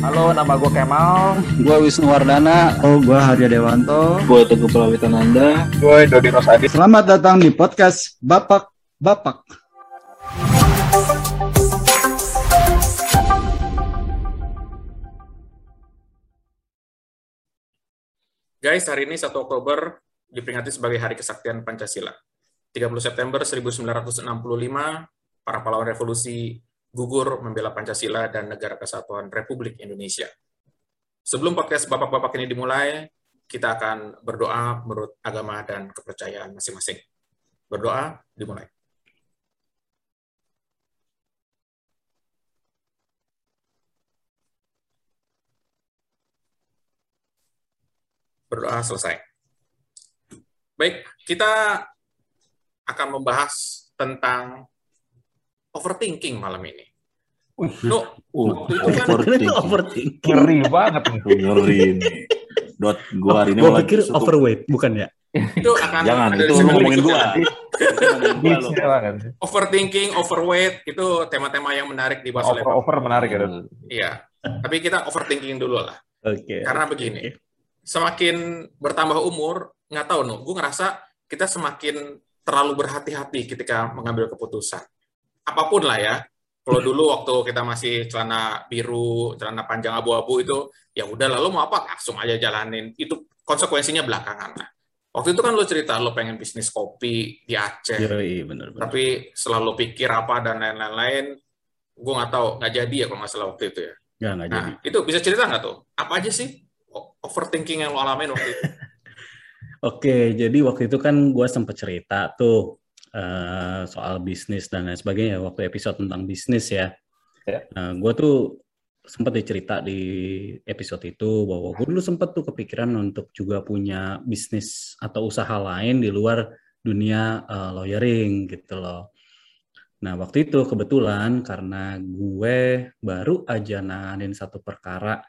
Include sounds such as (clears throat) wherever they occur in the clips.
Halo, nama gue Kemal. Gue Wisnu Wardana. Oh, gue Harya Dewanto. Gue Teguh Prawitananda. Gue Dodi Rosadi. Selamat datang di podcast Bapak Bapak. Guys, hari ini 1 Oktober diperingati sebagai Hari Kesaktian Pancasila. 30 September 1965, para pahlawan revolusi gugur membela Pancasila dan Negara Kesatuan Republik Indonesia. Sebelum podcast Bapak-Bapak ini dimulai, kita akan berdoa menurut agama dan kepercayaan masing-masing. Berdoa, dimulai. Berdoa selesai. Baik, kita akan membahas tentang overthinking malam ini. No, Uh, itu kan overthinking. overthinking. Ngeri banget itu. Ngeri nih. Dot gua hari ini malah pikir cukup- overweight, bukan ya? itu akan Jangan, itu di ngomongin gua. gua banget. Overthinking, overweight itu tema-tema yang menarik dibahas oleh Over, over menarik ya. Dok. Iya. Tapi kita overthinking dulu lah. Oke. Karena begini, semakin bertambah umur, nggak tahu no, gue ngerasa kita semakin terlalu berhati-hati ketika mengambil keputusan. Apa pun lah ya. Kalau (laughs) dulu waktu kita masih celana biru, celana panjang abu-abu itu, ya udah lalu mau apa langsung aja jalanin. Itu konsekuensinya belakangan lah. Waktu itu kan lo cerita lo pengen bisnis kopi di Aceh, Yoi, bener bener. tapi selalu pikir apa dan lain-lain, gue nggak tahu nggak jadi ya kalau nggak salah waktu itu ya. Nggak, nggak jadi. Nah, itu bisa cerita nggak tuh? Apa aja sih overthinking yang lo alamin waktu itu? (laughs) Oke, jadi waktu itu kan gue sempat cerita tuh eh, soal bisnis dan lain sebagainya waktu episode tentang bisnis ya. Ya. Nah, gue tuh sempat dicerita di episode itu bahwa gue dulu sempat tuh kepikiran untuk juga punya bisnis atau usaha lain di luar dunia eh, lawyering gitu loh. Nah, waktu itu kebetulan karena gue baru aja nanganin satu perkara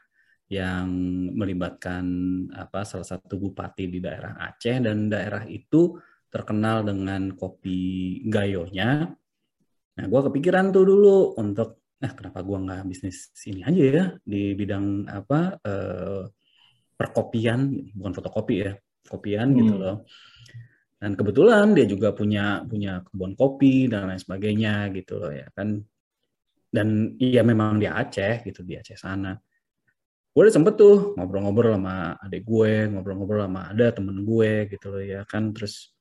yang melibatkan apa salah satu bupati di daerah Aceh dan daerah itu terkenal dengan kopi gayonya. Nah, gue kepikiran tuh dulu untuk, nah kenapa gue nggak bisnis ini aja ya di bidang apa eh, perkopian, bukan fotokopi ya, kopian gitu Hmm. loh. Dan kebetulan dia juga punya punya kebun kopi dan lain sebagainya gitu loh ya kan. Dan iya memang di Aceh gitu di Aceh sana gue udah sempet tuh ngobrol-ngobrol sama adik gue, ngobrol-ngobrol sama ada temen gue gitu loh ya kan, terus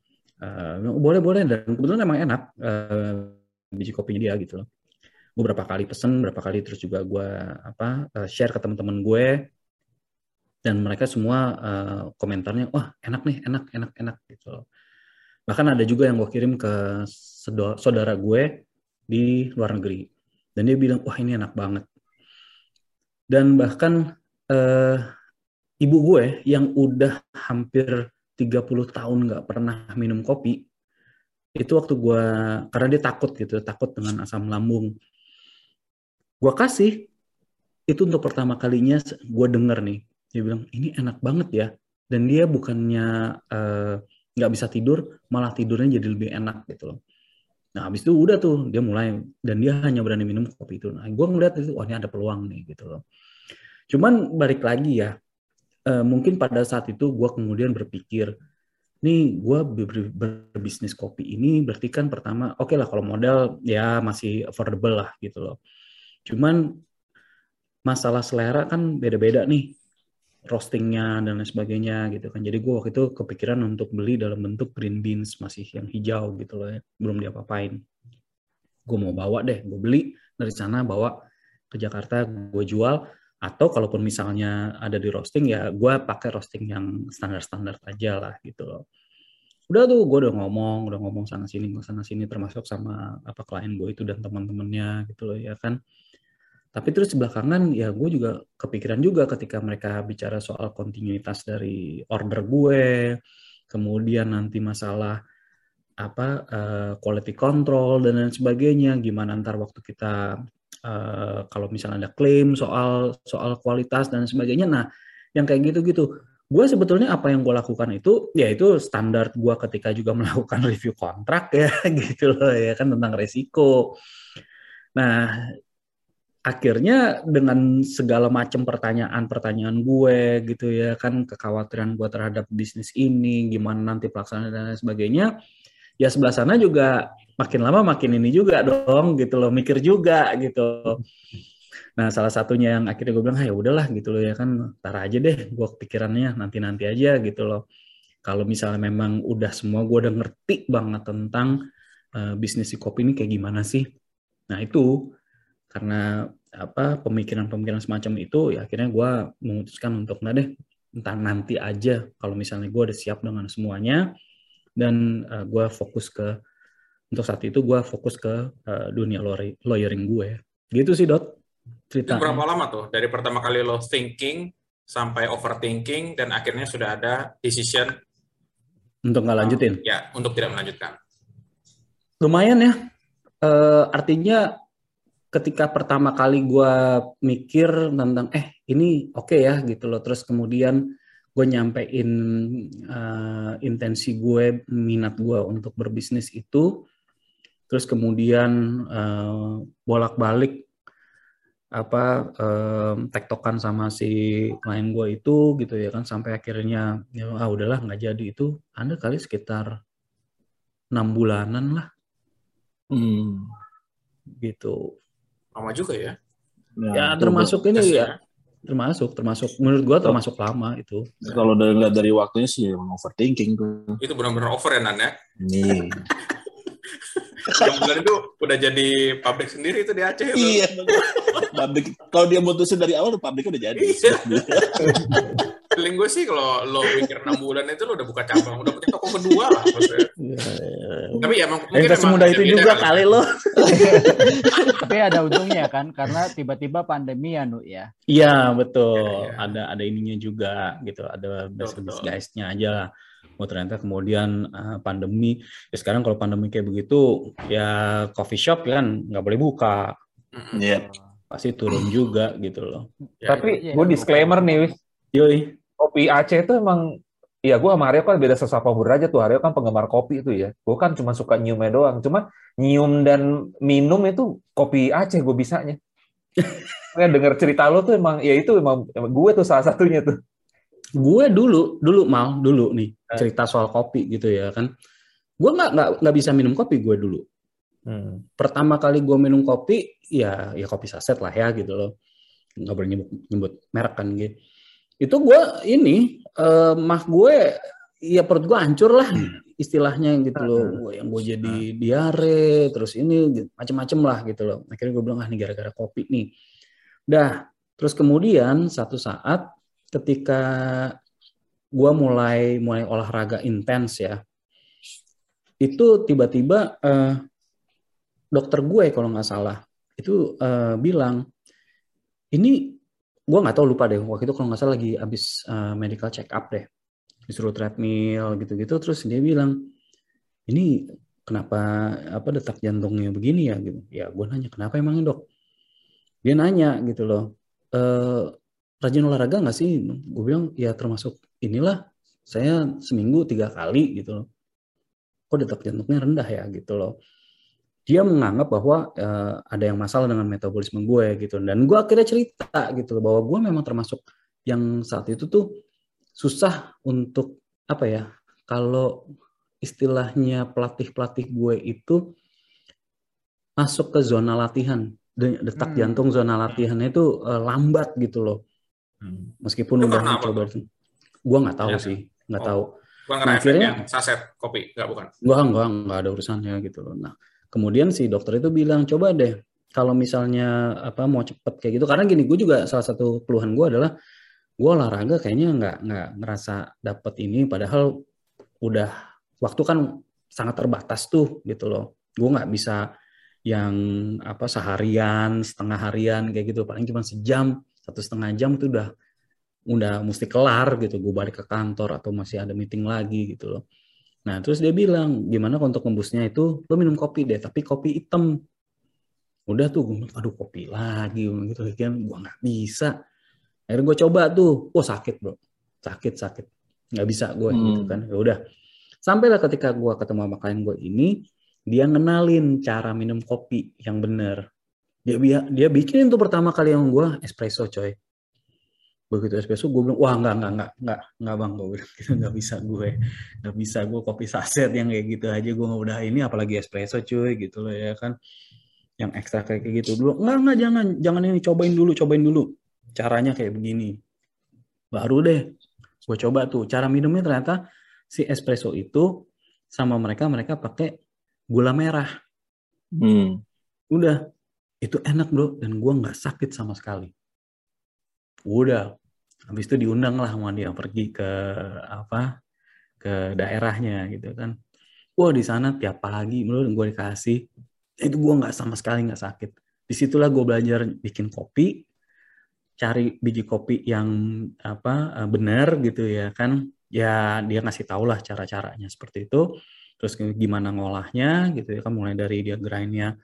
eh, bilang, boleh boleh dan kebetulan emang enak eh, biji kopinya dia gitu loh. Gue berapa kali pesen, berapa kali terus juga gue apa eh, share ke teman-teman gue dan mereka semua eh, komentarnya wah enak nih, enak enak enak gitu loh. Bahkan ada juga yang gue kirim ke saudara gue di luar negeri dan dia bilang wah ini enak banget dan bahkan eh, ibu gue yang udah hampir 30 tahun nggak pernah minum kopi itu waktu gue karena dia takut gitu takut dengan asam lambung. Gue kasih itu untuk pertama kalinya gue denger nih dia bilang ini enak banget ya. Dan dia bukannya eh, nggak bisa tidur malah tidurnya jadi lebih enak gitu loh. Nah habis itu udah tuh dia mulai dan dia hanya berani minum kopi itu. Nah gue ngeliat itu wah ini ada peluang nih gitu loh. Cuman balik lagi ya, eh, mungkin pada saat itu gue kemudian berpikir, nih gue ber- ber- berbisnis kopi ini berarti kan pertama, oke lah kalau modal ya masih affordable lah gitu loh. Cuman masalah selera kan beda-beda nih, roastingnya dan lain sebagainya gitu kan. Jadi gue waktu itu kepikiran untuk beli dalam bentuk green beans masih yang hijau gitu loh ya, belum diapa-apain. Gue mau bawa deh, gue beli dari sana bawa ke Jakarta, gue jual atau kalaupun misalnya ada di roasting ya gue pakai roasting yang standar-standar aja lah gitu loh. Udah tuh gue udah ngomong udah ngomong sana sini sana sini termasuk sama apa klien gue itu dan teman-temannya gitu loh ya kan. Tapi terus belakangan ya gue juga kepikiran juga ketika mereka bicara soal kontinuitas dari order gue kemudian nanti masalah apa eh, quality control dan lain sebagainya gimana ntar waktu kita eh, kalau misalnya ada klaim soal soal kualitas dan sebagainya. Nah yang kayak gitu-gitu. Gue sebetulnya apa yang gue lakukan itu ya itu standar gue ketika juga (laughs) melakukan review kontrak ya (laughs) gitu loh ya kan tentang resiko. Nah akhirnya dengan segala macam pertanyaan-pertanyaan gue gitu ya kan kekhawatiran gue terhadap bisnis ini gimana nanti pelaksanaan dan lain sebagainya ya sebelah sana juga makin lama makin ini juga dong gitu loh mikir juga gitu. Nah salah satunya yang akhirnya gue bilang ah, ya udahlah gitu loh ya kan. Tar aja deh gue kepikirannya nanti nanti aja gitu loh. Kalau misalnya memang udah semua gue udah ngerti banget tentang uh, bisnis si kopi ini kayak gimana sih. Nah itu karena apa pemikiran-pemikiran semacam itu ya akhirnya gue memutuskan untuk nah deh entah nanti aja kalau misalnya gue udah siap dengan semuanya dan uh, gue fokus ke untuk saat itu gue fokus ke uh, dunia lawyering gue. Gitu sih dot cerita berapa lama tuh? Dari pertama kali lo thinking sampai overthinking dan akhirnya sudah ada decision? Untuk nggak lanjutin? Ya untuk tidak melanjutkan. Lumayan ya. Uh, artinya ketika pertama kali gue mikir tentang eh ini oke okay ya gitu loh. Terus kemudian gue nyampein uh, intensi gue minat gue untuk berbisnis itu. Terus kemudian uh, bolak-balik apa um, tektokan sama si klien gue itu gitu ya kan sampai akhirnya ya ah udahlah nggak jadi. Itu anda kali sekitar enam bulanan lah. Hmm. gitu. Lama juga ya. Nah, ya itu termasuk ini Yes, ya termasuk termasuk menurut gua termasuk lama itu Kalau dari lihat dari waktunya sih emang overthinking tuh. itu benar-benar over ya Nan ya Nih. (laughs) yang bulan itu udah jadi pabrik sendiri itu di Aceh itu. iya. Pabrik kalau dia mutusin dari awal pabriknya udah jadi. (laughs) Iya. Feeling gue sih kalau lo mikir 6 bulan itu lo udah buka cabang, udah punya toko kedua lah. maksudnya. Tapi ya emang, mungkin Kita emang semudah itu juga kali. kali lo. Tapi ada untungnya kan karena tiba-tiba pandemi ya, Nu ya. Iya betul. Iya, iya. Ada ada ininya juga gitu. Ada betul. guys-nya aja lah. Oh ternyata kemudian eh, pandemi. Ya sekarang kalau pandemi kayak begitu, ya coffee shop kan nggak boleh buka. Iya. pasti turun juga gitu loh. Ya, Tapi Iya, gue iya. disclaimer nih, Wis. Yoi. Kopi Aceh itu emang ya gue sama Aryo kan beda sesapa aja tuh Aryo kan penggemar kopi itu ya gue kan cuma suka nyiumnya doang cuma nyium dan minum itu kopi Aceh gue bisanya (laughs) ya denger cerita lo tuh emang ya itu emang, emang gue tuh salah satunya tuh Gue dulu dulu mal dulu nih Eh. cerita soal kopi gitu ya kan. Gue nggak nggak nggak bisa minum kopi gue dulu. Hmm. pertama kali gue minum kopi ya ya kopi saset lah ya gitu loh nggak boleh nyebut, nyebut merek kan gitu itu gue ini eh, mah gue ya perut gue hancur lah istilahnya gitu loh. Gua- yang gue jadi diare terus ini gitu, macem-macem lah gitu loh. Akhirnya gue bilang ah ini gara-gara kopi nih. Dah terus kemudian satu saat ketika gue mulai mulai olahraga intens ya itu tiba-tiba eh, dokter gue kalau nggak salah itu eh, bilang ini gue nggak tahu lupa deh. Waktu itu kalau nggak salah lagi abis eh, medical check up deh. Disuruh treadmill gitu-gitu. Terus dia bilang ini kenapa apa detak jantungnya begini ya? Gitu. Ya gue nanya kenapa emangnya dok? Dia nanya gitu loh eh rajin olahraga nggak sih? Gue bilang ya termasuk inilah. Saya seminggu tiga kali gitu loh. Kok detak jantungnya rendah ya? Gitu loh dia menganggap bahwa eh, ada yang masalah dengan metabolisme gue gitu dan gue akhirnya cerita gitu bahwa gue memang termasuk yang saat itu tuh susah untuk apa ya kalau istilahnya pelatih pelatih gue itu masuk ke zona latihan De- detak Hmm. jantung zona latihannya itu eh, lambat gitu loh Hmm. meskipun Itu udah mencoba gue nggak tahu Ya. sih nggak Oh. tahu Bukan Nah, akhirnya- saset kopi, enggak bukan. Enggak, enggak, enggak ada urusannya gitu loh. Nah, kemudian si dokter itu bilang, coba deh, kalau misalnya apa mau cepet kayak gitu, karena gini, gue juga salah satu keluhan gue adalah gue olahraga kayaknya nggak nggak ngerasa dapet ini, padahal udah waktu kan sangat terbatas tuh gitu loh. Gue nggak bisa yang apa seharian, setengah harian kayak gitu, paling cuma sejam, satu setengah jam itu udah udah mesti kelar gitu. Gue balik ke kantor atau masih ada meeting lagi gitu loh. Nah, terus dia bilang, gimana untuk ngembusnya itu, lo minum kopi deh, tapi kopi hitam. Udah tuh, gue bilang, aduh kopi lagi, gitu kan, gue nggak bisa. Akhirnya gue coba tuh, wah sakit bro, sakit sakit, nggak bisa gue Hmm. gitu kan. Ya udah, sampailah ketika gue ketemu sama klien gue ini, dia ngenalin cara minum kopi yang bener. Dia bi- dia bikin tuh pertama kali yang gue espresso coy. Begitu espresso gue bilang wah nggak nggak nggak nggak nggak bang gue bilang gitu. (laughs) Nggak bisa gue nggak bisa gue kopi saset yang kayak gitu aja. Gue udah ini apalagi espresso cuy gitu loh ya kan. Yang ekstra kayak gitu dulu. Nggak nggak jangan jangan ini cobain dulu cobain dulu. Caranya kayak begini. Baru deh gue coba tuh. Cara minumnya ternyata si espresso itu sama mereka mereka pakai gula merah. Hmm. udah. Itu enak bro. Dan gue nggak sakit sama sekali. Udah habis itu diundang lah sama dia pergi ke apa ke daerahnya gitu kan. Wah di sana tiap pagi bro gue dikasih itu gue nggak sama sekali nggak sakit. Di situlah gue belajar bikin kopi cari biji kopi yang apa eh, benar gitu ya kan. Ya dia ngasih tau lah cara caranya seperti itu. Terus gimana ngolahnya gitu ya kan mulai dari dia grindnya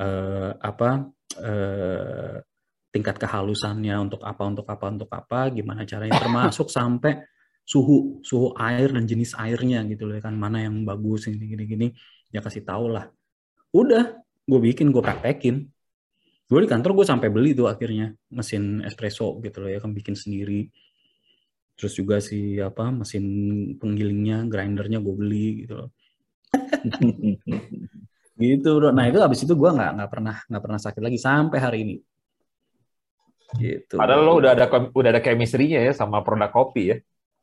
eh, apa eh, tingkat kehalusannya untuk apa untuk apa untuk apa gimana caranya termasuk sampai suhu suhu air dan jenis airnya gitu loh ya kan mana yang bagus ini gini gini dia kasih tahu lah. Udah gue bikin gue praktekin. Gue di kantor gue sampai beli tuh akhirnya mesin espresso gitu loh ya kan bikin sendiri. Terus juga si apa mesin penggilingnya grindernya gue beli gitu loh. (laughs) Gitu bro. Nah itu habis itu gue nggak nggak pernah nggak pernah sakit lagi sampai hari ini gitu Padahal lo udah ada udah ada chemistry-nya ya sama produk kopi ya.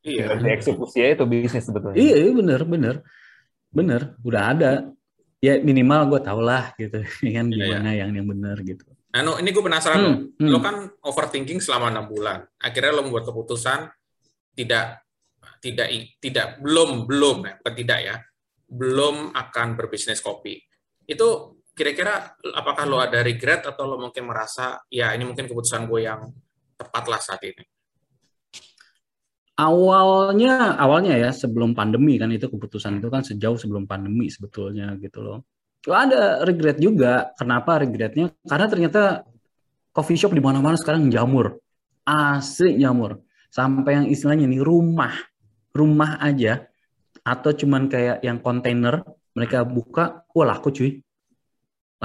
Iya. Dieksekusi aja itu bisnis sebetulnya. Iya, iya bener, bener, bener, udah ada. Ya minimal gue tau lah gitu, (laughs) ya kan Iya, gimana yang yang bener gitu. Nah, no, ini gue penasaran. Hmm, no. hmm. Lo kan overthinking selama enam bulan. Akhirnya lo membuat keputusan tidak tidak tidak belum belum ya, bukan tidak ya, belum akan berbisnis kopi. Itu kira-kira apakah lo ada regret atau lo mungkin merasa ya ini mungkin keputusan gue yang tepat lah saat ini. Awalnya, awalnya ya sebelum pandemi kan itu keputusan itu kan sejauh sebelum pandemi sebetulnya gitu loh. Lo ada regret juga. Kenapa regretnya? Karena ternyata coffee shop di mana-mana sekarang jamur, asli jamur. Sampai yang istilahnya nih rumah, rumah aja atau cuman kayak yang kontainer mereka buka, wah laku cuy.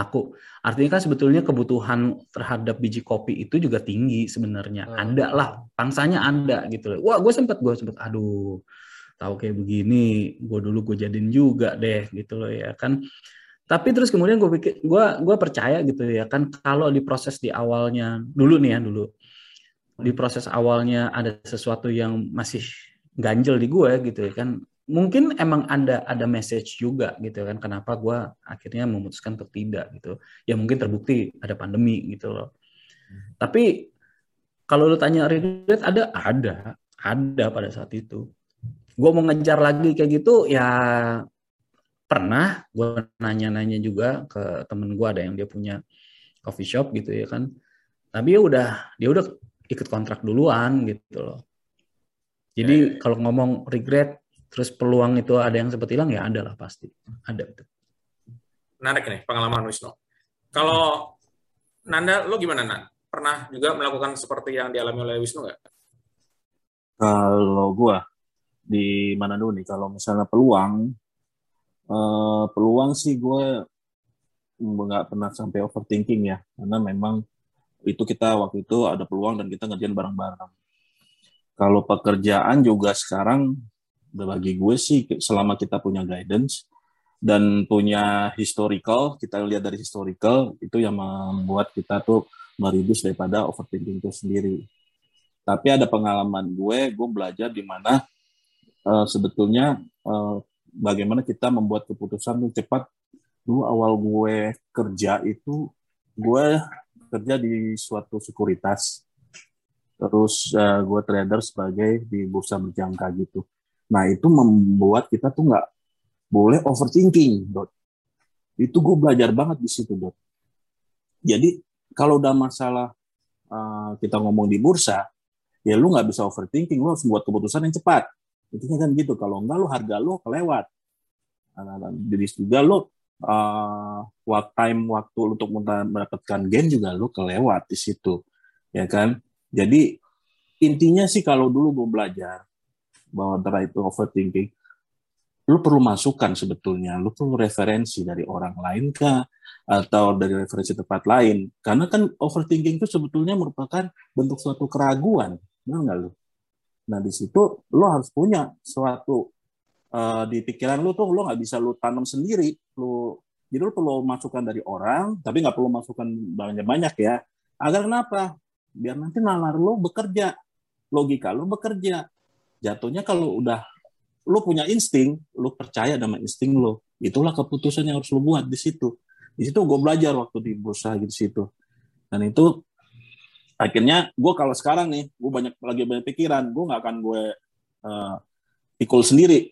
Laku. Artinya kan sebetulnya kebutuhan terhadap biji kopi itu juga tinggi sebenarnya. Hmm. Ada lah, pangsanya ada gitu loh. Wah, gue sempet, gue sempet, aduh, tahu kayak begini, gue dulu gue jadiin juga deh gitu loh ya kan. Tapi terus kemudian gue pikir, gue gue percaya gitu ya kan kalau di proses di awalnya dulu nih ya dulu di proses awalnya ada sesuatu yang masih ganjel di gue gitu ya kan mungkin emang ada ada message juga gitu kan kenapa gue akhirnya memutuskan untuk tidak gitu. Ya mungkin terbukti ada pandemi gitu loh. Tapi kalau lu tanya regret ada ada ada pada saat itu. Gue mau ngejar lagi kayak gitu ya pernah gue nanya-nanya juga ke temen gue ada yang dia punya coffee shop gitu ya kan. Tapi ya udah dia udah ikut kontrak duluan gitu loh. Jadi kalau ngomong regret terus peluang itu ada yang sempat hilang ya ada lah pasti ada itu Menarik nih pengalaman Wisnu. Kalau Nanda, lo gimana Nan? Pernah juga melakukan seperti yang dialami oleh Wisnu nggak? Kalau gua di mana dulu nih? Kalau misalnya peluang, eh, peluang sih gue nggak pernah sampai overthinking ya, karena memang itu kita waktu itu ada peluang dan kita ngerjain bareng-bareng. Kalau pekerjaan juga sekarang bagi gue sih selama kita punya guidance dan punya historical, kita lihat dari historical itu yang membuat kita tuh meridus daripada overthinking itu sendiri. Tapi ada pengalaman gue, gue belajar di mana uh, sebetulnya uh, bagaimana kita membuat keputusan yang cepat. Dulu awal gue kerja itu, gue kerja di suatu sekuritas. Terus uh, gue trader sebagai di bursa berjangka gitu. Nah itu membuat kita tuh nggak boleh overthinking, Dot. Itu gue belajar banget di situ, Dot. Jadi kalau udah masalah uh, kita ngomong di bursa, ya lu nggak bisa overthinking, lu harus buat keputusan yang cepat. Intinya kan gitu. Kalau enggak lu harga lu kelewat. Nah, jadi juga lu uh, time waktu untuk mendapatkan gain juga lu kelewat di situ, ya kan? Jadi intinya sih kalau dulu gue belajar bahwa antara itu overthinking, lu perlu masukan sebetulnya, lu perlu referensi dari orang lain kah atau dari referensi tempat lain. Karena kan overthinking itu sebetulnya merupakan bentuk suatu keraguan, benar nggak lu? Nah di situ lu harus punya suatu uh, di pikiran lu tuh lu nggak bisa lu tanam sendiri, lu jadi lu perlu masukan dari orang, tapi nggak perlu masukan banyak-banyak ya. Agar kenapa? Biar nanti nalar lu bekerja, logika lu bekerja. Jatuhnya kalau udah lu punya insting, lu percaya sama insting lu. Itulah keputusan yang harus lu buat di situ. Di situ gue belajar waktu di bursa gitu situ. Dan itu akhirnya gue kalau sekarang nih, gue banyak lagi banyak pikiran, gue nggak akan gue uh, pikul sendiri.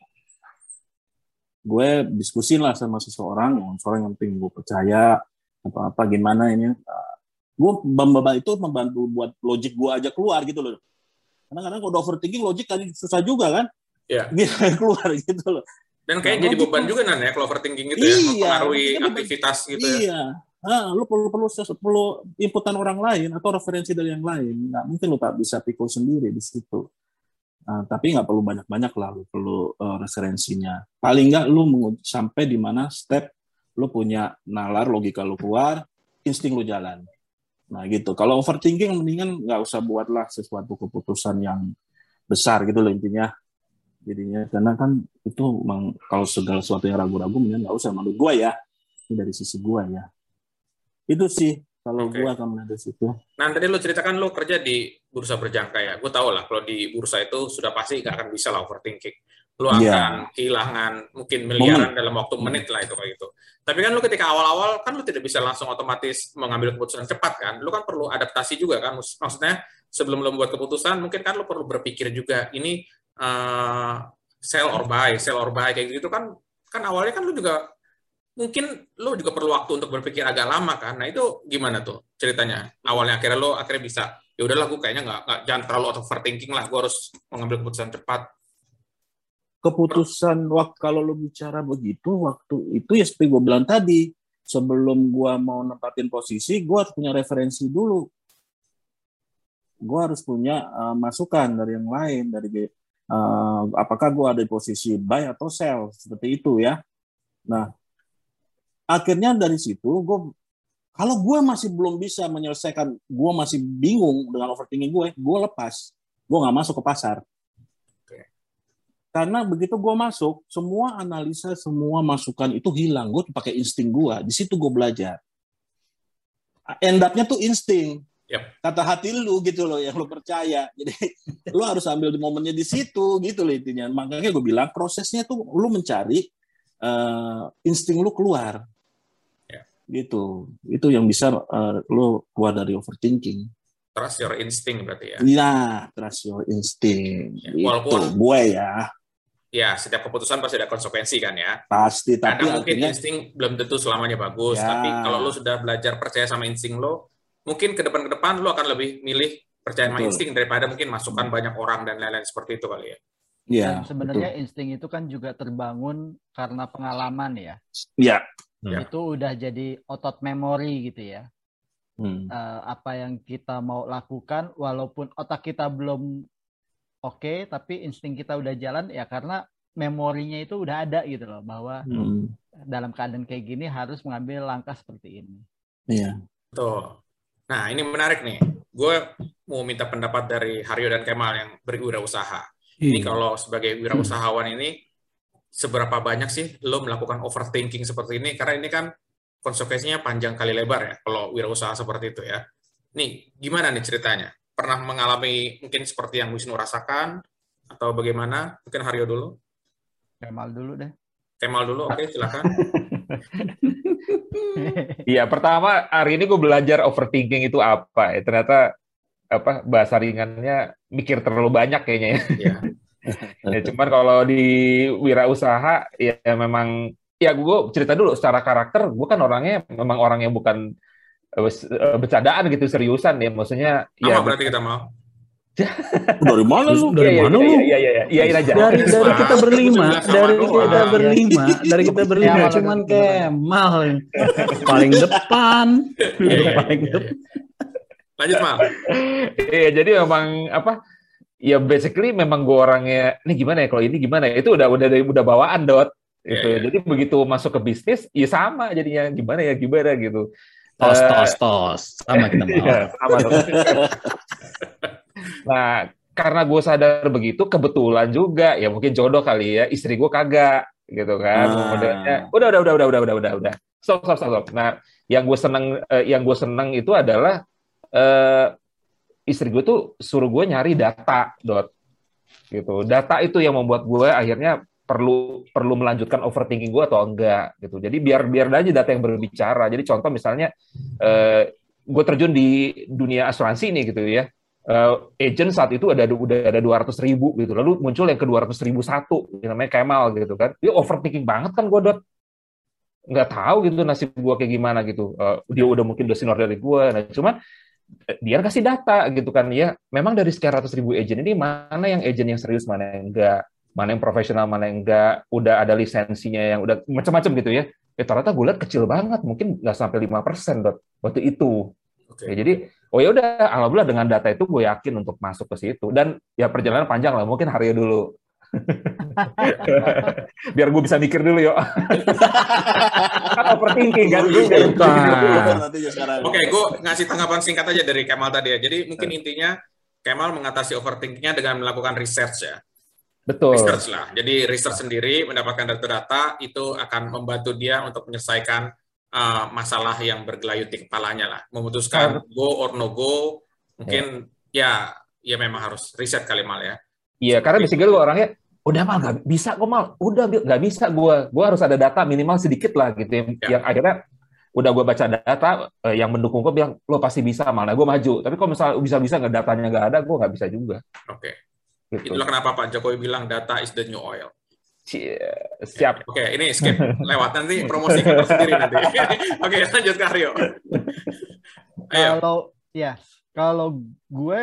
Gue diskusin lah sama seseorang, yang seorang yang penting gue percaya, apa-apa gimana ini. Uh, gue itu membantu buat logik gue aja keluar gitu loh. Karena kadang kalau overthinking logik kan susah juga kan ya. dia (laughs) keluar gitu loh. Dan kayak nah, jadi beban juga nan ya kalau overthinking gitu ya, iya, ya, mempengaruhi aktivitas gitu iya. ya. Iya. Ah, lu perlu perlu perlu inputan orang lain atau referensi dari yang lain. Nggak mungkin lu tak bisa pikul sendiri di situ. Nah, tapi nggak perlu banyak-banyak lah, lu perlu uh, referensinya. Paling nggak lu sampai di mana step lu punya nalar logika lu keluar, insting lu jalan. Nah gitu. Kalau overthinking mendingan nggak usah buatlah sesuatu keputusan yang besar gitu loh intinya jadinya karena kan itu memang kalau segala sesuatu yang ragu-ragu mending nggak usah menurut gua ya ini dari sisi gua ya itu sih kalau okay. gua akan melihat dari situ. Nah tadi lo ceritakan lo kerja di bursa berjangka ya, gue tau lah kalau di bursa itu sudah pasti nggak akan bisa lah overthinking. Lo iya. akan yeah. kehilangan mungkin miliaran Moment. dalam waktu menit lah itu kayak gitu. Tapi kan lo ketika awal-awal kan lo tidak bisa langsung otomatis mengambil keputusan cepat kan, lo kan perlu adaptasi juga kan. Maksudnya sebelum lo membuat keputusan mungkin kan lo perlu berpikir juga ini uh, sell or buy, sell or buy kayak gitu kan kan awalnya kan lu juga mungkin lu juga perlu waktu untuk berpikir agak lama kan. Nah itu gimana tuh ceritanya? Awalnya akhirnya lu akhirnya bisa ya udahlah gue kayaknya nggak jangan terlalu overthinking lah. Gue harus mengambil keputusan cepat. Keputusan waktu kalau lu bicara begitu waktu itu ya seperti gue bilang tadi sebelum gue mau nempatin posisi gue harus punya referensi dulu. Gue harus punya uh, masukan dari yang lain dari uh, apakah gue ada di posisi buy atau sell seperti itu ya. Nah, akhirnya dari situ gue kalau gue masih belum bisa menyelesaikan, gue masih bingung dengan overthinking gue, gue lepas, gue nggak masuk ke pasar. Karena begitu gue masuk, semua analisa, semua masukan itu hilang. Gue pakai insting gue. Di situ gue belajar. End up-nya tuh insting. Yep. Kata hati lu gitu loh yang lu percaya. (laughs) Jadi lu harus ambil di momennya di situ gitu loh intinya. Makanya gue bilang prosesnya tuh lu mencari uh, insting lu keluar. Yeah. Gitu. Itu yang bisa uh, lu keluar dari overthinking. Trust your instinct berarti ya. Iya, trust your instinct. Ya, walaupun itu gue ya. Ya, setiap keputusan pasti ada konsekuensi kan ya. Pasti, tapi Karena mungkin artinya, insting belum tentu selamanya bagus, ya. tapi kalau lu sudah belajar percaya sama insting lo, mungkin ke depan ke depan lu akan lebih milih percaya sama insting daripada mungkin masukan banyak orang dan lain-lain seperti itu kali ya. Iya. sebenarnya betul. insting itu kan juga terbangun karena pengalaman ya. Iya. Ya. Itu udah jadi otot memori gitu ya. Hmm. Uh, apa yang kita mau lakukan walaupun otak kita belum oke okay, tapi insting kita udah jalan ya karena memorinya itu udah ada gitu loh bahwa hmm. dalam keadaan kayak gini harus mengambil langkah seperti ini. Iya. Tuh. Nah, ini menarik nih. Gue mau minta pendapat dari Haryo dan Kemal yang berwirausaha. Hmm. Ini kalau sebagai wirausahawan ini, seberapa banyak sih lo melakukan overthinking seperti ini? Karena ini kan konsekuensinya panjang kali lebar ya, kalau wirausaha seperti itu ya. Nih, gimana nih ceritanya? Pernah mengalami mungkin seperti yang Wisnu rasakan? Atau bagaimana? Mungkin Haryo dulu. Kemal dulu deh. Kemal dulu, oke okay, silakan. (laughs) Iya, pertama hari ini gue belajar overthinking itu apa ya. Ternyata apa bahasa ringannya mikir terlalu banyak kayaknya ya. Iya. (laughs) ya cuman kalau di wirausaha ya memang ya gue cerita dulu secara karakter gue kan orangnya memang orang yang bukan bercandaan gitu seriusan ya maksudnya Apa ya berarti kita mau dari mana lu? Dari iya, mana lu? Iya iya iya. Iyain aja. Dari dari kita berlima, dari kita berlima, dari kita berlima cuman Kemal paling depan. Paling depan. Lanjut, Mal. Iya, jadi memang apa ya basically memang gue orangnya ini gimana ya kalau ini gimana ya itu udah udah udah bawaan dot iya, gitu. Yeah, yeah. Jadi begitu masuk ke bisnis, ya sama jadinya gimana ya gimana gitu. Tos uh, tos tos sama kita (laughs) mau. Iya, sama (laughs) nah karena gue sadar begitu kebetulan juga ya mungkin jodoh kali ya istri gue kagak gitu kan ah. modelnya udah udah udah udah udah udah udah udah stop stop stop, stop. nah yang gue seneng uh, yang gue seneng itu adalah uh, istri gue tuh suruh gue nyari data dot gitu data itu yang membuat gue akhirnya perlu perlu melanjutkan overthinking gue atau enggak gitu. Jadi biar biar aja data yang berbicara. Jadi contoh misalnya uh, gue terjun di dunia asuransi nih gitu ya. Uh, agent saat itu ada udah ada dua ratus ribu gitu. Lalu muncul yang ke dua ratus ribu satu namanya Kemal gitu kan. Dia overthinking banget kan gue dot? Nggak tahu gitu nasib gue kayak gimana gitu. Uh, dia udah mungkin udah senior dari gue nah cuman dia kasih data gitu kan ya. Memang dari sekian ratus ribu agent ini mana yang agent yang serius mana yang enggak mana yang profesional mana yang enggak. Udah ada lisensinya yang udah macam-macam gitu ya. Ya ternyata gue lihat kecil banget. Mungkin nggak sampai lima persen waktu itu. Okay. ya, jadi oh ya udah. Alhamdulillah dengan data itu gue yakin untuk masuk ke situ. Dan ya perjalanan panjang lah. Mungkin hari dulu. (laughs) Biar gue bisa mikir dulu yuk. (laughs) kan overthinking kan. Oke, gue ngasih tanggapan singkat aja dari Kemal tadi ya. Jadi mungkin intinya Kemal mengatasi overthinkingnya dengan melakukan research ya. Betul. Research lah. Jadi research sendiri mendapatkan data-data itu akan membantu dia untuk menyelesaikan uh, masalah yang bergelayut di kepalanya lah. Memutuskan go or no go. Mungkin ya ya, ya memang harus riset kali mal ya. Iya, karena basically gue orangnya udah mal nggak bisa kok mal, udah nggak bisa gue, gue harus ada data minimal sedikit lah gitu yang, ya. yang akhirnya udah gue baca data eh, yang mendukung gue bilang lo pasti bisa mal, nah gue maju. Tapi kalau misalnya bisa-bisa nggak datanya nggak ada, gue nggak bisa juga. Oke. Okay. Gitu. Itulah kenapa Pak Jokowi bilang data is the new oil. Siap. (laughs) Oke, okay, ini skip lewat nanti promosi kita sendiri nanti. (laughs) Oke, okay, lanjut ke Aryo. Kalau ya, kalau gue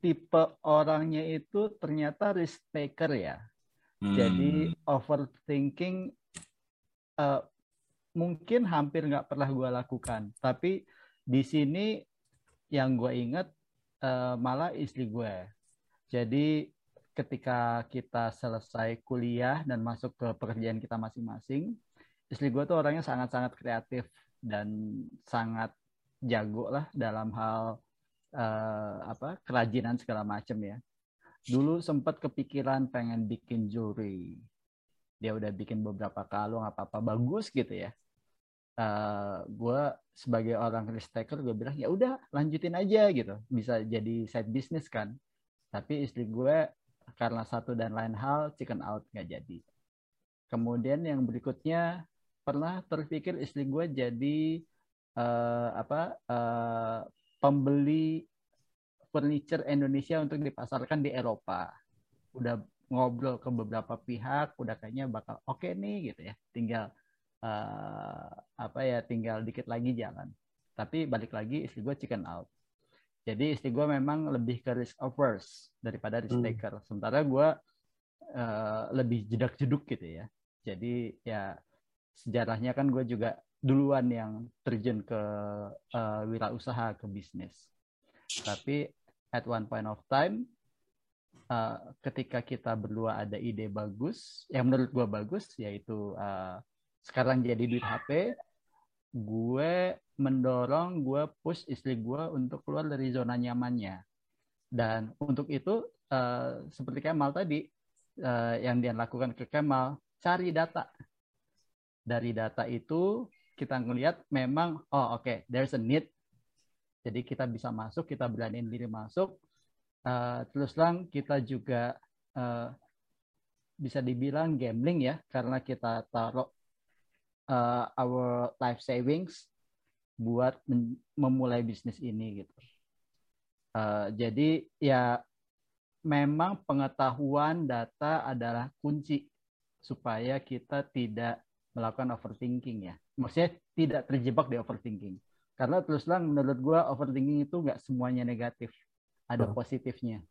tipe orangnya itu ternyata risk taker ya. Hmm. Jadi overthinking uh, mungkin hampir nggak pernah gue lakukan. Tapi di sini yang gue ingat uh, malah istri gue. Jadi ketika kita selesai kuliah dan masuk ke pekerjaan kita masing-masing, istri gue tuh orangnya sangat-sangat kreatif dan sangat jago lah dalam hal uh, apa kerajinan segala macam ya. Dulu sempat kepikiran pengen bikin juri. Dia udah bikin beberapa kalung apa-apa bagus gitu ya. Uh, eh, gue sebagai orang risk taker gue bilang ya udah lanjutin aja gitu bisa jadi side business kan tapi istri gue karena satu dan lain hal chicken out nggak jadi kemudian yang berikutnya pernah terpikir istri gue jadi uh, apa uh, pembeli furniture Indonesia untuk dipasarkan di Eropa. Udah ngobrol ke beberapa pihak, udah kayaknya bakal oke okay nih gitu ya. Tinggal uh, apa ya, tinggal dikit lagi jalan. Tapi balik lagi istri gue chicken out. Jadi istri gue memang lebih ke risk averse daripada risk hmm. taker. Hmm. Sementara gue uh, lebih jedak jeduk gitu ya. Jadi ya sejarahnya kan gue juga duluan yang terjun ke uh, wirausaha ke bisnis. Tapi at one point of time uh, ketika kita berdua ada ide bagus, yang menurut gue bagus yaitu uh, sekarang jadi duit HP, gue mendorong gue push istri gue untuk keluar dari zona nyamannya. Dan untuk itu uh, seperti Kemal tadi uh, yang dia lakukan ke Kemal, cari data. Dari data itu kita ngelihat memang oh oke okay, there's a need jadi kita bisa masuk kita beraniin diri masuk uh, terus lang kita juga uh, bisa dibilang gambling ya karena kita taruh uh, our life savings buat memulai bisnis ini gitu uh, jadi ya memang pengetahuan data adalah kunci supaya kita tidak melakukan overthinking ya maksudnya tidak terjebak di overthinking. Karena terus terang menurut gue overthinking itu nggak semuanya negatif, ada oh. positifnya.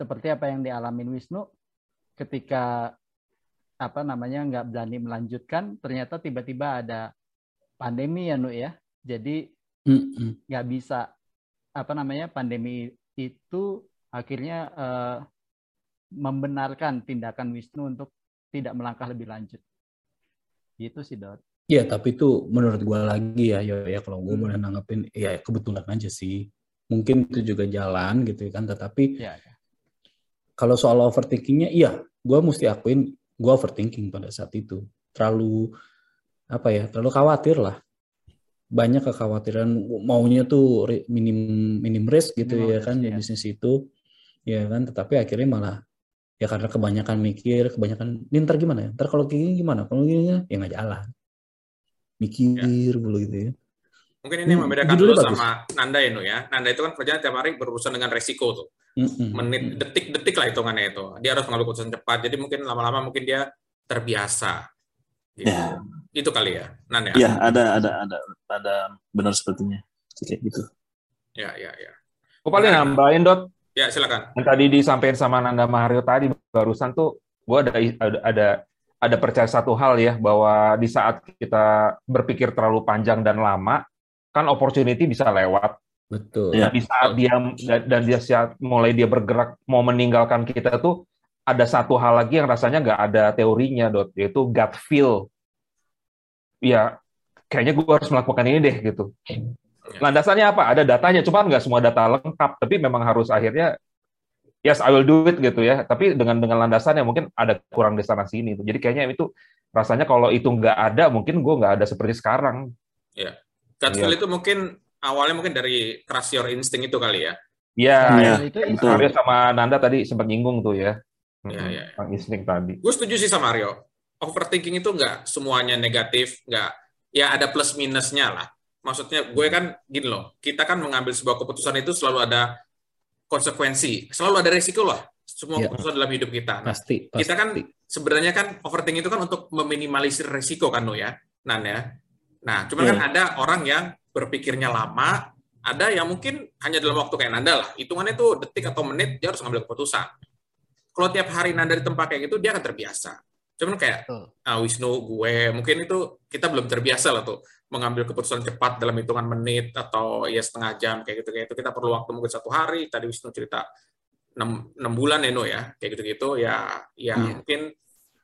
Seperti apa yang dialamin Wisnu ketika apa namanya nggak berani melanjutkan, ternyata tiba-tiba ada pandemi ya Nu ya. Jadi nggak bisa apa namanya pandemi itu akhirnya uh, membenarkan tindakan Wisnu untuk tidak melangkah lebih lanjut. Gitu sih, Dot. Iya, tapi itu menurut gue lagi ya, ya, ya kalau gue hmm. boleh nanggepin, ya kebetulan aja sih. Mungkin itu juga jalan gitu kan, tetapi ya, ya. kalau soal overthinkingnya, iya, gue mesti akuin gue overthinking pada saat itu. Terlalu, apa ya, terlalu khawatir lah. Banyak kekhawatiran, maunya tuh minim minim risk gitu minim ya kan, ya. di bisnis itu. Ya kan, tetapi akhirnya malah ya karena kebanyakan mikir, kebanyakan, ini ntar gimana ya? Ntar kalau gini gimana? Kalau gini ya nggak jalan mikir ya. gitu ya. Mungkin ini yang membedakan dulu sama Nanda ya, ya. Nanda itu kan kerjanya tiap hari berurusan dengan resiko tuh. Mm-hmm. Menit, detik-detik lah hitungannya itu. Dia harus mengambil keputusan cepat. Jadi mungkin lama-lama mungkin dia terbiasa. Gitu. Ya. Itu kali ya, Nanda. Iya, ada, ada, ada, ada benar sepertinya. Kayak gitu. Ya, ya, ya. Gue paling nambahin, Dot. Ya, silakan. Yang tadi disampaikan sama Nanda Mahario tadi, barusan tuh, gue ada, ada, ada ada percaya satu hal ya bahwa di saat kita berpikir terlalu panjang dan lama kan opportunity bisa lewat betul ya. di saat dia dan dia saat mulai dia bergerak mau meninggalkan kita tuh ada satu hal lagi yang rasanya nggak ada teorinya dot yaitu gut feel ya kayaknya gue harus melakukan ini deh gitu landasannya apa ada datanya cuma nggak semua data lengkap tapi memang harus akhirnya yes I will do it gitu ya tapi dengan dengan landasan yang mungkin ada kurang di sana sini jadi kayaknya itu rasanya kalau itu nggak ada mungkin gue nggak ada seperti sekarang ya gut feel ya. itu mungkin awalnya mungkin dari trust your instinct itu kali ya Iya, ya, itu Aryo sama Nanda tadi sempat nyinggung tuh ya. Iya, iya. Ya. Insting tadi. Gue setuju sih sama Aryo. Overthinking itu nggak semuanya negatif, nggak ya ada plus minusnya lah. Maksudnya gue kan gini loh, kita kan mengambil sebuah keputusan itu selalu ada konsekuensi. Selalu ada resiko lah semua ya. keputusan dalam hidup kita. Nah, pasti, pasti. Kita kan sebenarnya kan overthinking itu kan untuk meminimalisir resiko kan no ya, Nan ya. Nah, cuman ya. kan ada orang yang berpikirnya lama, ada yang mungkin hanya dalam waktu kayak Nanda lah. Hitungannya itu detik atau menit dia harus ngambil keputusan. Kalau tiap hari Nanda di tempat kayak gitu dia akan terbiasa. Cuman kayak uh, Wisnu, gue, mungkin itu kita belum terbiasa lah tuh mengambil keputusan cepat dalam hitungan menit atau ya setengah jam kayak gitu kayak itu kita perlu waktu mungkin satu hari. Tadi Wisnu cerita enam enam bulan ya, ya kayak gitu gitu ya ya hmm. mungkin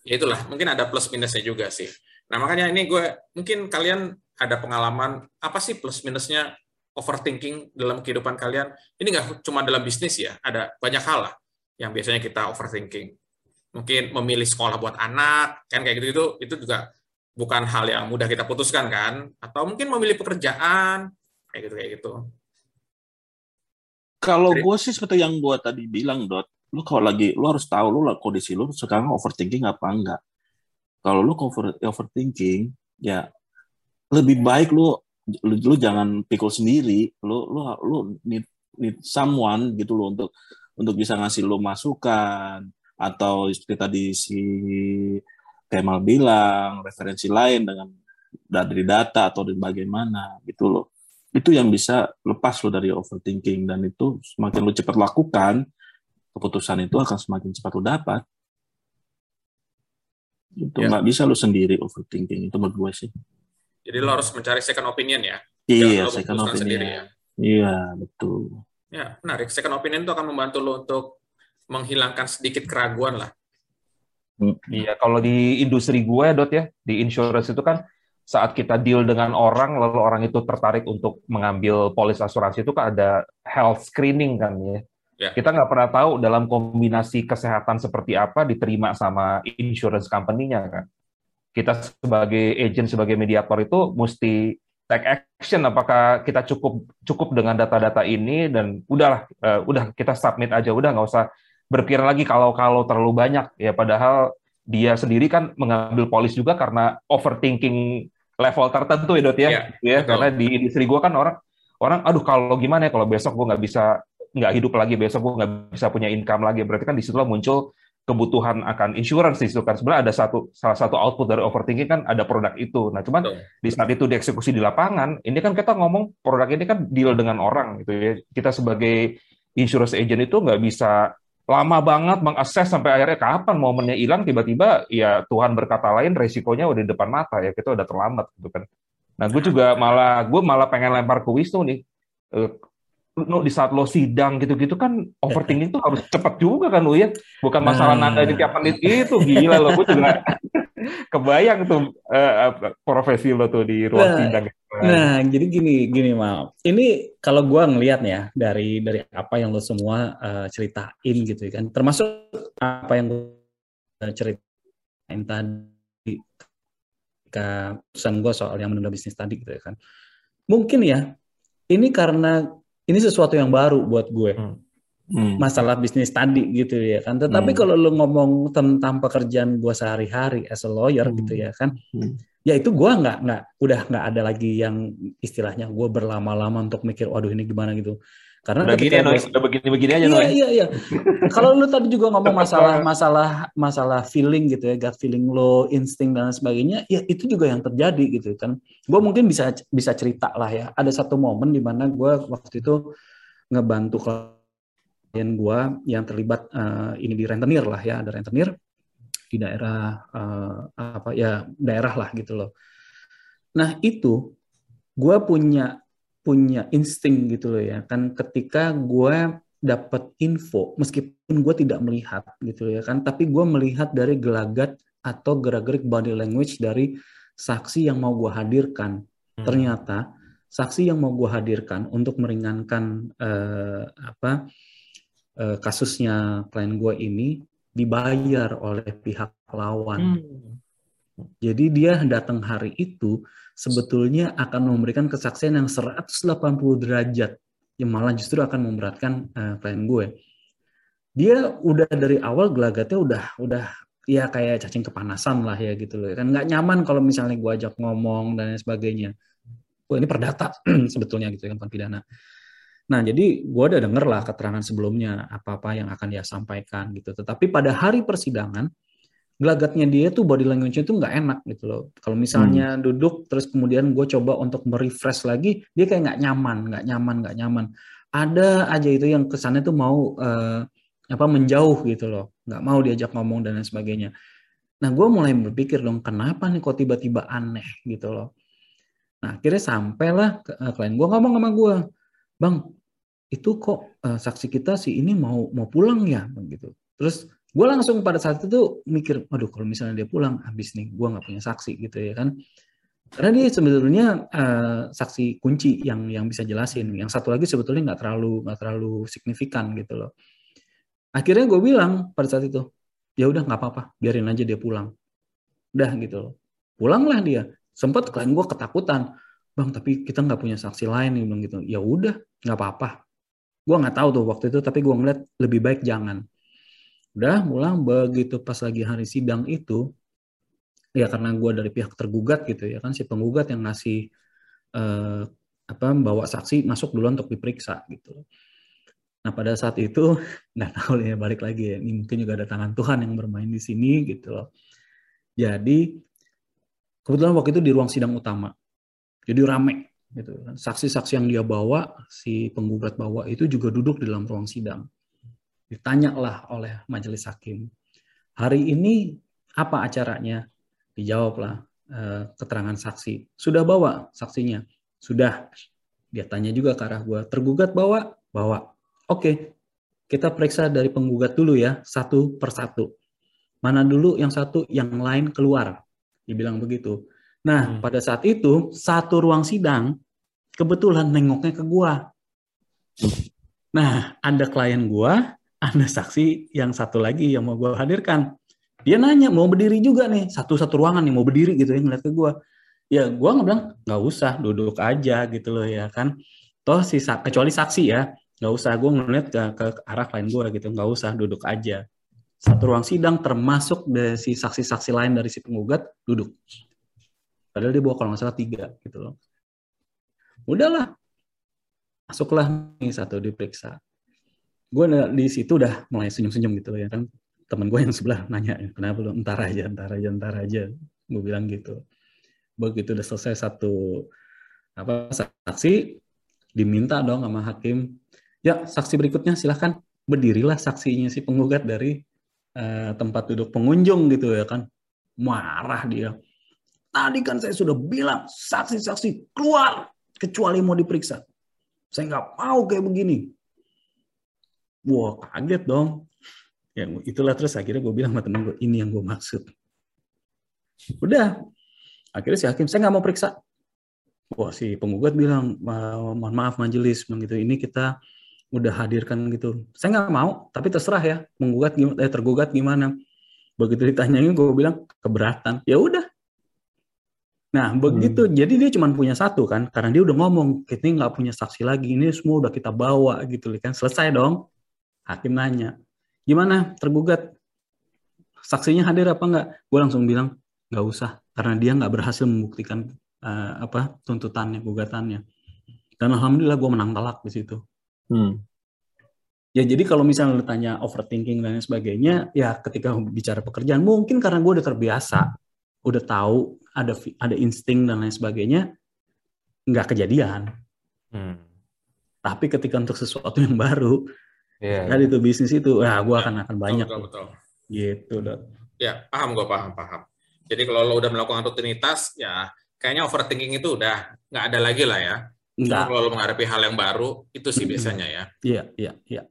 ya itulah mungkin ada plus minusnya juga sih. Nah makanya ini gue mungkin kalian ada pengalaman apa sih plus minusnya overthinking dalam kehidupan kalian? Ini nggak cuma dalam bisnis ya, ada banyak hal lah yang biasanya kita overthinking mungkin memilih sekolah buat anak kan kayak gitu itu itu juga bukan hal yang mudah kita putuskan kan? Atau mungkin memilih pekerjaan kayak gitu kayak gitu. Kalau gue sih seperti yang gue tadi bilang dot lu kalau lagi lu harus tahu lu kondisi lu sekarang overthinking apa enggak. Kalau lu over, overthinking ya lebih baik lu lu, lu jangan pikul sendiri. Lu lu lu need, need someone gitu lo untuk untuk bisa ngasih lu masukan atau seperti tadi si Kemal bilang referensi lain dengan dari data atau dari bagaimana gitu loh. Itu yang bisa lepas lo dari overthinking dan itu semakin lo cepat lakukan keputusan itu akan semakin cepat lo dapat. Itu ya. nggak ya. bisa lo sendiri overthinking itu menurut gue sih. Jadi lo harus mencari second opinion ya? Iya second opinion. sendiri ya? Iya betul. Ya menarik. Second opinion itu akan membantu lo untuk menghilangkan sedikit keraguan lah. Hmm. Iya, kalau di industri gue, Dot ya, di insurance itu kan saat kita deal dengan orang, lalu orang itu tertarik untuk mengambil polis asuransi itu kan ada health screening kan ya. Yeah. Kita nggak pernah tahu dalam kombinasi kesehatan seperti apa diterima sama insurance company-nya kan. Kita sebagai agent, sebagai mediator itu mesti take action apakah kita cukup cukup dengan data-data ini dan udahlah uh, udah kita submit aja udah nggak usah berpikir lagi kalau kalau terlalu banyak. Ya padahal dia sendiri kan mengambil polis juga karena overthinking level tertentu ya dot ya, ya, ya karena di industri gue kan orang orang aduh kalau gimana ya kalau besok gue nggak bisa nggak hidup lagi besok gue nggak bisa punya income lagi. Berarti kan di situlah muncul kebutuhan akan insurance itu kan. Sebenarnya ada satu salah satu output dari overthinking kan ada produk itu. Nah cuman Betul. di saat itu dieksekusi di lapangan ini kan kita ngomong produk ini kan deal dengan orang gitu ya. Kita sebagai insurance agent itu nggak bisa lama banget mengakses sampai akhirnya kapan momennya hilang tiba-tiba ya Tuhan berkata lain resikonya udah di depan mata ya kita udah terlambat gitu kan. Nah gue juga malah gue malah pengen lempar ke Wisnu nih. Uh, no, di saat lo sidang gitu-gitu kan overthinking tuh harus cepat juga kan lo ya bukan masalah nah. nada di tiap menit itu gila lo gue juga kebayang tuh uh, profesi lo tuh di ruang nah, sidang nah jadi gini gini mal ini kalau gue ngelihat ya dari dari apa yang lo semua uh, ceritain gitu kan termasuk apa yang gue ceritain tadi ke pesan gue soal yang menunda bisnis tadi gitu ya kan mungkin ya ini karena ini sesuatu yang baru buat gue. Hmm. Hmm. Masalah bisnis tadi gitu ya kan. Tetapi hmm. kalau lu ngomong tentang pekerjaan gue sehari-hari as a lawyer hmm. gitu ya kan. Hmm. Ya itu gue nggak nggak udah nggak ada lagi yang istilahnya gue berlama-lama untuk mikir, waduh ini gimana gitu. Karena udah gini, gue, udah begini-begini aja, Iya, iya, iya. (laughs) Kalau lu tadi juga ngomong masalah masalah masalah feeling gitu ya, gut feeling lo, insting dan sebagainya, ya itu juga yang terjadi gitu kan. Gue mungkin bisa bisa cerita lah ya. Ada satu momen di mana gue waktu itu ngebantu klien gue yang terlibat uh, ini di rentenir lah ya, ada rentenir di daerah uh, apa ya daerah lah gitu loh. Nah itu gue punya punya insting gitu loh ya kan ketika gue dapat info meskipun gue tidak melihat gitu ya kan tapi gue melihat dari gelagat atau gerak-gerik body language dari saksi yang mau gue hadirkan hmm. ternyata saksi yang mau gue hadirkan untuk meringankan uh, apa uh, kasusnya klien gue ini dibayar oleh pihak lawan hmm. jadi dia datang hari itu sebetulnya akan memberikan kesaksian yang 180 derajat yang malah justru akan memberatkan uh, klien gue. Dia udah dari awal gelagatnya udah udah ya kayak cacing kepanasan lah ya gitu loh kan nggak nyaman kalau misalnya gue ajak ngomong dan sebagainya. Wah ini perdata (clears throat) sebetulnya gitu kan pidana. Nah, jadi gue udah denger lah keterangan sebelumnya apa-apa yang akan dia sampaikan gitu. Tetapi pada hari persidangan, gelagatnya dia tuh body language-nya tuh nggak enak gitu loh. Kalau misalnya hmm. duduk terus kemudian gue coba untuk merefresh lagi, dia kayak nggak nyaman, nggak nyaman, nggak nyaman. Ada aja itu yang kesannya tuh mau uh, apa menjauh gitu loh, nggak mau diajak ngomong dan lain sebagainya. Nah gue mulai berpikir dong, kenapa nih kok tiba-tiba aneh gitu loh. Nah akhirnya sampailah ke uh, klien gue ngomong sama gue, bang itu kok uh, saksi kita sih ini mau mau pulang ya begitu. Terus gue langsung pada saat itu mikir, aduh kalau misalnya dia pulang, habis nih, gue nggak punya saksi gitu ya kan. Karena dia sebetulnya uh, saksi kunci yang yang bisa jelasin. Yang satu lagi sebetulnya nggak terlalu nggak terlalu signifikan gitu loh. Akhirnya gue bilang pada saat itu, ya udah nggak apa-apa, biarin aja dia pulang. Udah gitu loh. Pulanglah dia. Sempat klien gue ketakutan, bang tapi kita nggak punya saksi lain nih bilang gitu. Ya udah nggak apa-apa. Gue nggak tahu tuh waktu itu, tapi gue ngeliat lebih baik jangan Udah pulang begitu pas lagi hari sidang itu, ya karena gue dari pihak tergugat gitu ya kan si penggugat yang ngasih eh, apa bawa saksi masuk dulu untuk diperiksa gitu. Nah pada saat itu (laughs) nggak tahu ya balik lagi ya ini mungkin juga ada tangan Tuhan yang bermain di sini gitu loh. Jadi kebetulan waktu itu di ruang sidang utama, jadi rame gitu kan. Saksi-saksi yang dia bawa si penggugat bawa itu juga duduk di dalam ruang sidang ditanyalah oleh majelis hakim, hari ini apa acaranya? Dijawablah eh, keterangan saksi. Sudah bawa saksinya? Sudah. Dia tanya juga ke arah gue, tergugat bawa? Bawa. Oke, kita periksa dari penggugat dulu ya, satu persatu. Mana dulu yang satu, yang lain keluar. Dibilang begitu. Nah, hmm. pada saat itu, satu ruang sidang, kebetulan nengoknya ke gua. Nah, ada klien gua ada saksi yang satu lagi yang mau gue hadirkan. Dia nanya mau berdiri juga nih satu-satu ruangan nih mau berdiri gitu ya ngeliat ke gue. Ya gue nggak bilang nggak usah duduk aja gitu loh ya kan. Toh si kecuali saksi ya nggak usah gue ngeliat ke, ke arah klien gue gitu nggak usah duduk aja. Satu ruang sidang termasuk dari si saksi-saksi lain dari si penggugat duduk. Padahal dia bawa kalau nggak salah tiga gitu loh. Udahlah, masuklah nih satu diperiksa. Gue di situ udah mulai senyum-senyum gitu ya kan. Temen gue yang sebelah nanya kenapa lu? Entar aja entar aja entar aja. Gue bilang gitu. Begitu udah selesai satu apa saksi diminta dong sama hakim ya saksi berikutnya silahkan berdirilah saksinya si penggugat dari uh, tempat duduk pengunjung gitu ya kan. Marah dia. Tadi kan saya sudah bilang saksi-saksi keluar kecuali mau diperiksa Saya nggak mau kayak begini. Wah, kaget dong. Ya, itulah terus akhirnya gue bilang sama temen gue, ini yang gue maksud. Udah. Akhirnya si hakim, saya nggak mau periksa. Wah, si penggugat bilang, mohon maaf majelis, begitu ini kita udah hadirkan gitu. Saya nggak mau, tapi terserah ya, menggugat eh, tergugat gimana. Begitu ditanyain, gue bilang keberatan. Ya udah, Nah, begitu. Hmm. Jadi dia cuma punya satu kan, karena dia udah ngomong, kita nggak punya saksi lagi, ini semua udah kita bawa gitu kan. Selesai dong. Hakim nanya, gimana tergugat? Saksinya hadir apa enggak? Gue langsung bilang, nggak usah, karena dia nggak berhasil membuktikan uh, apa tuntutannya, gugatannya. Dan alhamdulillah gue menang telak di situ. Hmm. Ya jadi kalau misalnya lu tanya overthinking dan sebagainya, ya ketika bicara pekerjaan mungkin karena gue udah terbiasa, udah tahu ada ada insting dan lain sebagainya, nggak kejadian. Hmm. Tapi ketika untuk sesuatu yang baru, yeah, tadi itu bisnis itu, ya gue akan akan banyak. Betul, betul. Gitu, dot. Ya, paham gue paham paham. Jadi kalau lo udah melakukan rutinitas, ya kayaknya overthinking itu udah nggak ada lagi lah ya. Enggak. Kalau lo menghadapi hal yang baru, itu sih biasanya ya. Iya, iya, iya.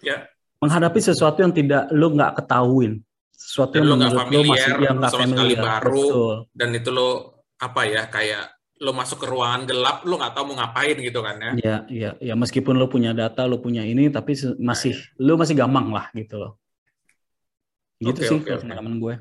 Ya. Menghadapi sesuatu yang tidak lo nggak ketahuin sesuatu yang lo nggak familiar, lo yang sama sekali baru, Betul. dan itu lo apa ya kayak lo masuk ke ruangan gelap, lo nggak tahu mau ngapain gitu kan ya? Iya, iya, ya meskipun lo punya data, lo punya ini, tapi masih lo masih gampang lah gitu loh. Gitu okay, sih okay, pengalaman okay. gue.